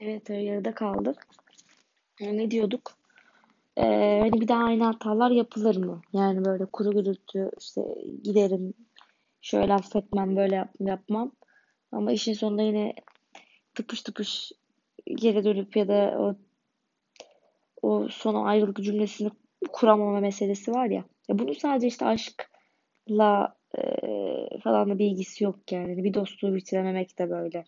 Evet yarıda kaldık. Ne diyorduk? Ee, hani bir daha aynı hatalar yapılır mı? Yani böyle kuru gürültü işte giderim şöyle affetmem böyle yap yapmam. Ama işin sonunda yine tıpış tıpış geri dönüp ya da o o son ayrılık cümlesini kuramama meselesi var ya. ya bunu sadece işte aşkla e, falan da bir ilgisi yok yani. Bir dostluğu bitirememek de böyle.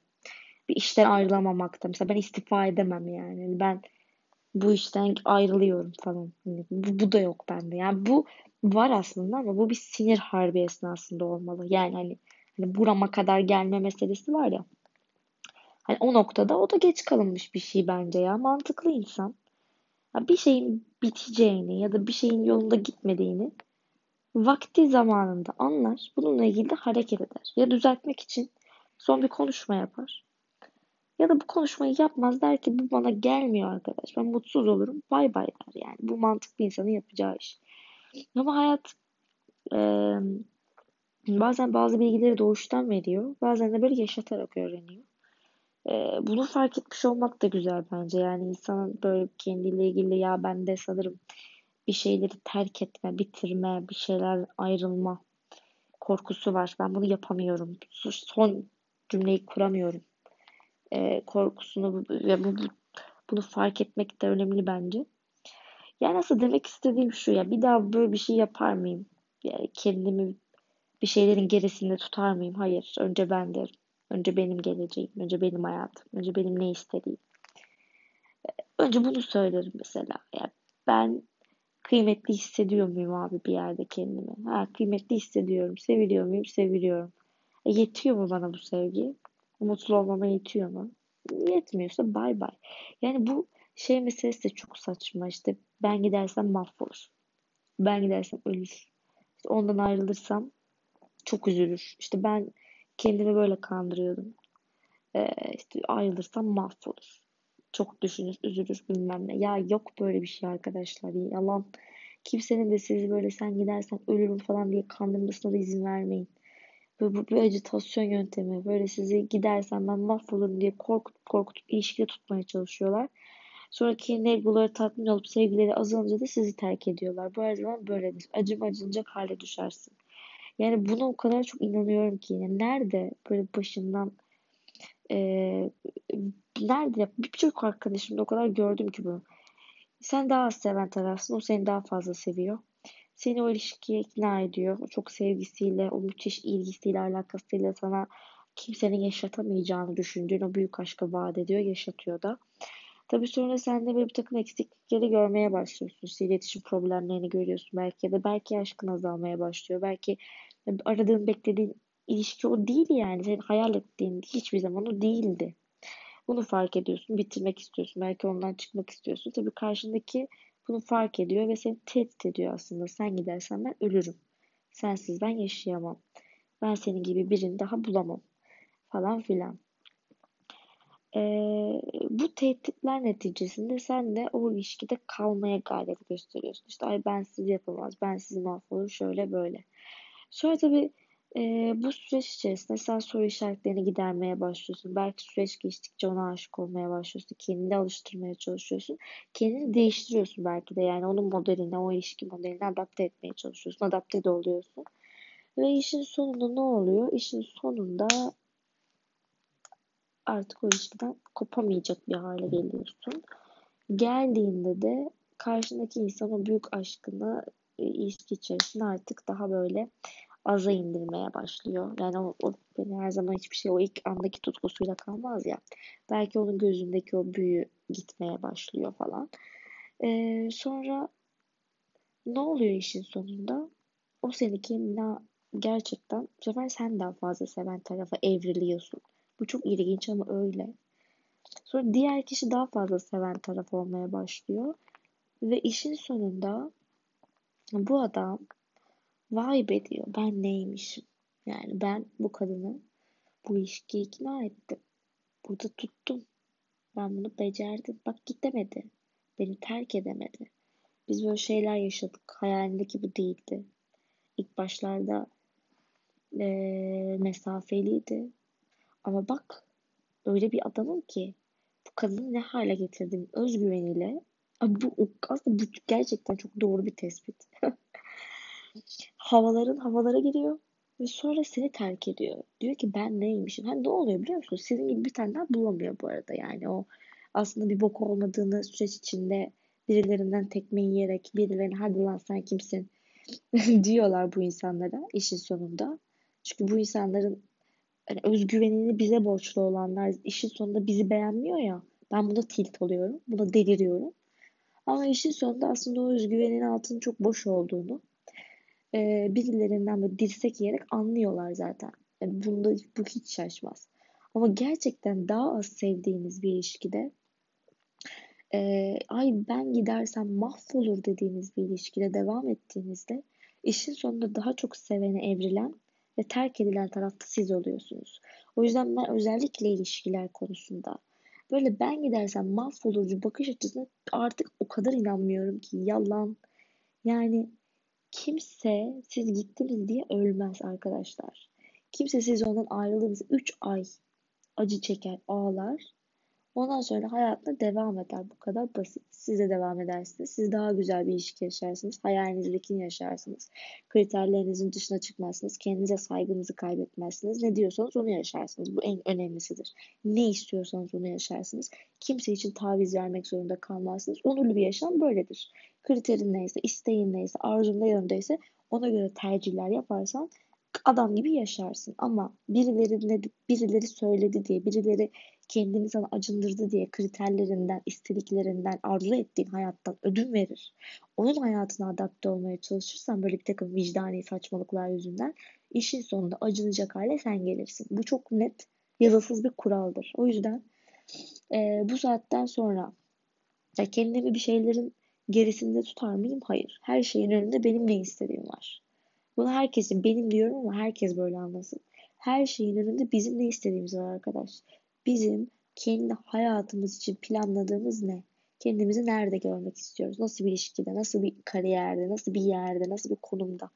Bir işten ayrılamamak da. Mesela ben istifa edemem yani. Ben bu işten ayrılıyorum falan. Hani bu, bu da yok bende. Yani bu var aslında ama bu bir sinir harbi esnasında olmalı. Yani hani, hani burama kadar gelme meselesi var ya. Hani o noktada o da geç kalınmış bir şey bence ya. Mantıklı insan. Ya bir şeyin biteceğini ya da bir şeyin yolunda gitmediğini vakti zamanında anlar. Bununla ilgili de hareket eder. Ya düzeltmek için son bir konuşma yapar. Ya da bu konuşmayı yapmaz der ki bu bana gelmiyor arkadaş. Ben mutsuz olurum. Bay bay der yani. Bu mantıklı insanın yapacağı iş. Ama hayat e, bazen bazı bilgileri doğuştan veriyor. Bazen de böyle yaşatarak öğreniyor. E, bunu fark etmiş olmak da güzel bence. Yani insanın böyle kendiyle ilgili ya ben de sanırım bir şeyleri terk etme, bitirme, bir şeyler ayrılma korkusu var. Ben bunu yapamıyorum. Son cümleyi kuramıyorum e, korkusunu ve bu, bunu fark etmek de önemli bence. Yani nasıl demek istediğim şu ya bir daha böyle bir şey yapar mıyım? Yani kendimi bir şeylerin gerisinde tutar mıyım? Hayır. Önce ben derim. Önce benim geleceğim. Önce benim hayatım. Önce benim ne istediğim. Önce bunu söylerim mesela. Yani ben kıymetli hissediyor muyum abi bir yerde kendimi? Ha, kıymetli hissediyorum. Seviliyor muyum? Seviliyorum. E, yetiyor mu bana bu sevgi? Mutlu olmama yetiyor mu? Yetmiyorsa bay bay. Yani bu şey meselesi de çok saçma. İşte ben gidersem mahvolur. Ben gidersem ölür. İşte ondan ayrılırsam çok üzülür. İşte ben kendimi böyle kandırıyordum. Ee, işte ayrılırsam mahvolur. Çok düşünür, üzülür bilmem ne. Ya yok böyle bir şey arkadaşlar. Yalan. Kimsenin de sizi böyle sen gidersen ölürüm falan diye kandırmasına da izin vermeyin. Böyle bu bir acitasyon yöntemi. Böyle sizi gidersen ben mahvolurum diye korkutup korkutup ilişkide tutmaya çalışıyorlar. Sonra kendi egoları tatmin olup sevgileri azalınca da sizi terk ediyorlar. Bu her zaman böyledir. Acım acınacak hale düşersin. Yani buna o kadar çok inanıyorum ki. Yani nerede böyle başından e, nerede birçok arkadaşımda o kadar gördüm ki bunu. Sen daha az seven tarafsın. O seni daha fazla seviyor. Seni o ilişkiye ikna ediyor. Çok sevgisiyle, o müthiş ilgisiyle, alakasıyla sana kimsenin yaşatamayacağını düşündüğün o büyük aşkı vaat ediyor, yaşatıyor da. Tabii sonra sen de bir takım eksiklikleri görmeye başlıyorsun. İletişim problemlerini görüyorsun belki ya da belki aşkın azalmaya başlıyor. Belki aradığın, beklediğin ilişki o değil yani. Senin hayal ettiğin hiçbir zaman o değildi. Bunu fark ediyorsun, bitirmek istiyorsun. Belki ondan çıkmak istiyorsun. Tabii karşındaki bunu fark ediyor ve seni tehdit ediyor aslında. Sen gidersen ben ölürüm. Sensiz ben yaşayamam. Ben senin gibi birini daha bulamam. Falan filan. Ee, bu tehditler neticesinde sen de o ilişkide kalmaya gayret gösteriyorsun. İşte ay ben sizi yapamaz, ben sizi mahvolur, şöyle böyle. Sonra tabii e, bu süreç içerisinde sen soru işaretlerini gidermeye başlıyorsun. Belki süreç geçtikçe ona aşık olmaya başlıyorsun. Kendini alıştırmaya çalışıyorsun. Kendini değiştiriyorsun belki de. Yani onun modeline, o ilişki modeline adapte etmeye çalışıyorsun. Adapte de oluyorsun. Ve işin sonunda ne oluyor? İşin sonunda artık o ilişkiden kopamayacak bir hale geliyorsun. Geldiğinde de karşındaki insan büyük aşkını e, ilişki içerisinde artık daha böyle aza indirmeye başlıyor. Yani o, o beni her zaman hiçbir şey o ilk andaki tutkusuyla kalmaz ya. Belki onun gözündeki o büyü gitmeye başlıyor falan. Ee, sonra ne oluyor işin sonunda? O seni kendine gerçekten bu sefer sen daha fazla seven tarafa evriliyorsun. Bu çok ilginç ama öyle. Sonra diğer kişi daha fazla seven taraf olmaya başlıyor. Ve işin sonunda bu adam Vay be diyor ben neymişim. Yani ben bu kadını bu ilişkiye ikna ettim. Burada tuttum. Ben bunu becerdim. Bak gidemedi. Beni terk edemedi. Biz böyle şeyler yaşadık. Hayalindeki bu değildi. İlk başlarda e, mesafeliydi. Ama bak öyle bir adamım ki bu kadını ne hale getirdim özgüveniyle. Bu aslında bu gerçekten çok doğru bir tespit. Havaların havalara giriyor ve sonra seni terk ediyor. Diyor ki ben neymişim? Hani ne oluyor biliyor musun? Sizin gibi bir tane daha bulamıyor bu arada. Yani o aslında bir bok olmadığını süreç içinde birilerinden tekme yiyerek birilerine hadi lan sen kimsin diyorlar bu insanlara işin sonunda. Çünkü bu insanların hani özgüvenini bize borçlu olanlar işin sonunda bizi beğenmiyor ya. Ben buna tilt oluyorum. Buna deliriyorum. Ama işin sonunda aslında o özgüvenin altının çok boş olduğunu e, birilerinden böyle dirsek yiyerek anlıyorlar zaten. Yani bunda bu hiç şaşmaz. Ama gerçekten daha az sevdiğiniz bir ilişkide e, ay ben gidersem mahvolur dediğiniz bir ilişkide devam ettiğinizde işin sonunda daha çok sevene evrilen ve terk edilen tarafta siz oluyorsunuz. O yüzden ben özellikle ilişkiler konusunda böyle ben gidersem mahvolurcu bakış açısına artık o kadar inanmıyorum ki yalan. Yani kimse siz gittiniz diye ölmez arkadaşlar. Kimse siz ondan ayrıldığınız 3 ay acı çeker, ağlar Ondan sonra hayatına devam eder. Bu kadar basit. Siz de devam edersiniz. Siz daha güzel bir ilişki yaşarsınız. Hayalinizdekini yaşarsınız. Kriterlerinizin dışına çıkmazsınız. Kendinize saygınızı kaybetmezsiniz. Ne diyorsanız onu yaşarsınız. Bu en önemlisidir. Ne istiyorsanız onu yaşarsınız. Kimse için taviz vermek zorunda kalmazsınız. Onurlu bir yaşam böyledir. Kriterin neyse, isteğin neyse, arzun ne yöndeyse ona göre tercihler yaparsan adam gibi yaşarsın. Ama birileri, ne, birileri söyledi diye, birileri kendini sana acındırdı diye kriterlerinden, istediklerinden, arzu ettiğin hayattan ödün verir. Onun hayatına adapte olmaya çalışırsan böyle bir takım vicdani saçmalıklar yüzünden işin sonunda acınacak hale sen gelirsin. Bu çok net, yazısız bir kuraldır. O yüzden e, bu saatten sonra ya kendimi bir şeylerin gerisinde tutar mıyım? Hayır. Her şeyin önünde benim ne istediğim var. Bunu herkesin benim diyorum ama herkes böyle anlasın. Her şeyin önünde bizim ne istediğimiz var arkadaş. Bizim kendi hayatımız için planladığımız ne? Kendimizi nerede görmek istiyoruz? Nasıl bir ilişkide, nasıl bir kariyerde, nasıl bir yerde, nasıl bir konumda?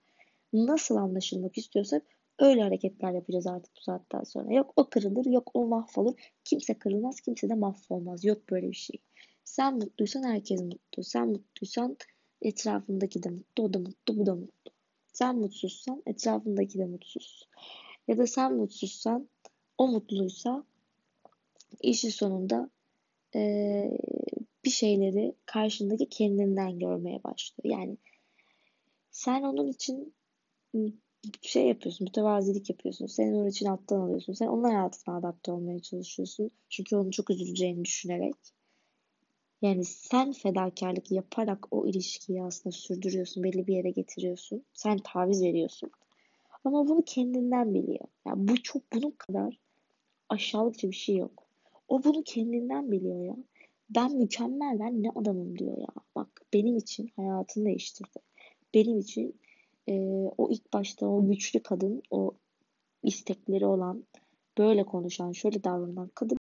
Nasıl anlaşılmak istiyorsak öyle hareketler yapacağız artık bu saatten sonra. Yok o kırılır, yok o mahvolur. Kimse kırılmaz, kimse de mahvolmaz. Yok böyle bir şey. Sen mutluysan herkes mutlu. Sen mutluysan etrafındaki de mutlu, o da mutlu, bu da mutlu. Sen mutsuzsan etrafındaki de mutsuz. Ya da sen mutsuzsan o mutluysa işin sonunda e, bir şeyleri karşındaki kendinden görmeye başlıyor. Yani sen onun için şey yapıyorsun, mütevazilik yapıyorsun. Sen onun için alttan alıyorsun. Sen onun hayatına adapte olmaya çalışıyorsun. Çünkü onu çok üzüleceğini düşünerek. Yani sen fedakarlık yaparak o ilişkiyi aslında sürdürüyorsun, belli bir yere getiriyorsun. Sen taviz veriyorsun. Ama bunu kendinden biliyor. Yani bu çok bunun kadar aşağılıkça bir şey yok. O bunu kendinden biliyor ya. Ben mükemmel, ben ne adamım diyor ya. Bak benim için hayatını değiştirdi. Benim için e, o ilk başta o güçlü kadın, o istekleri olan, böyle konuşan, şöyle davranan kadın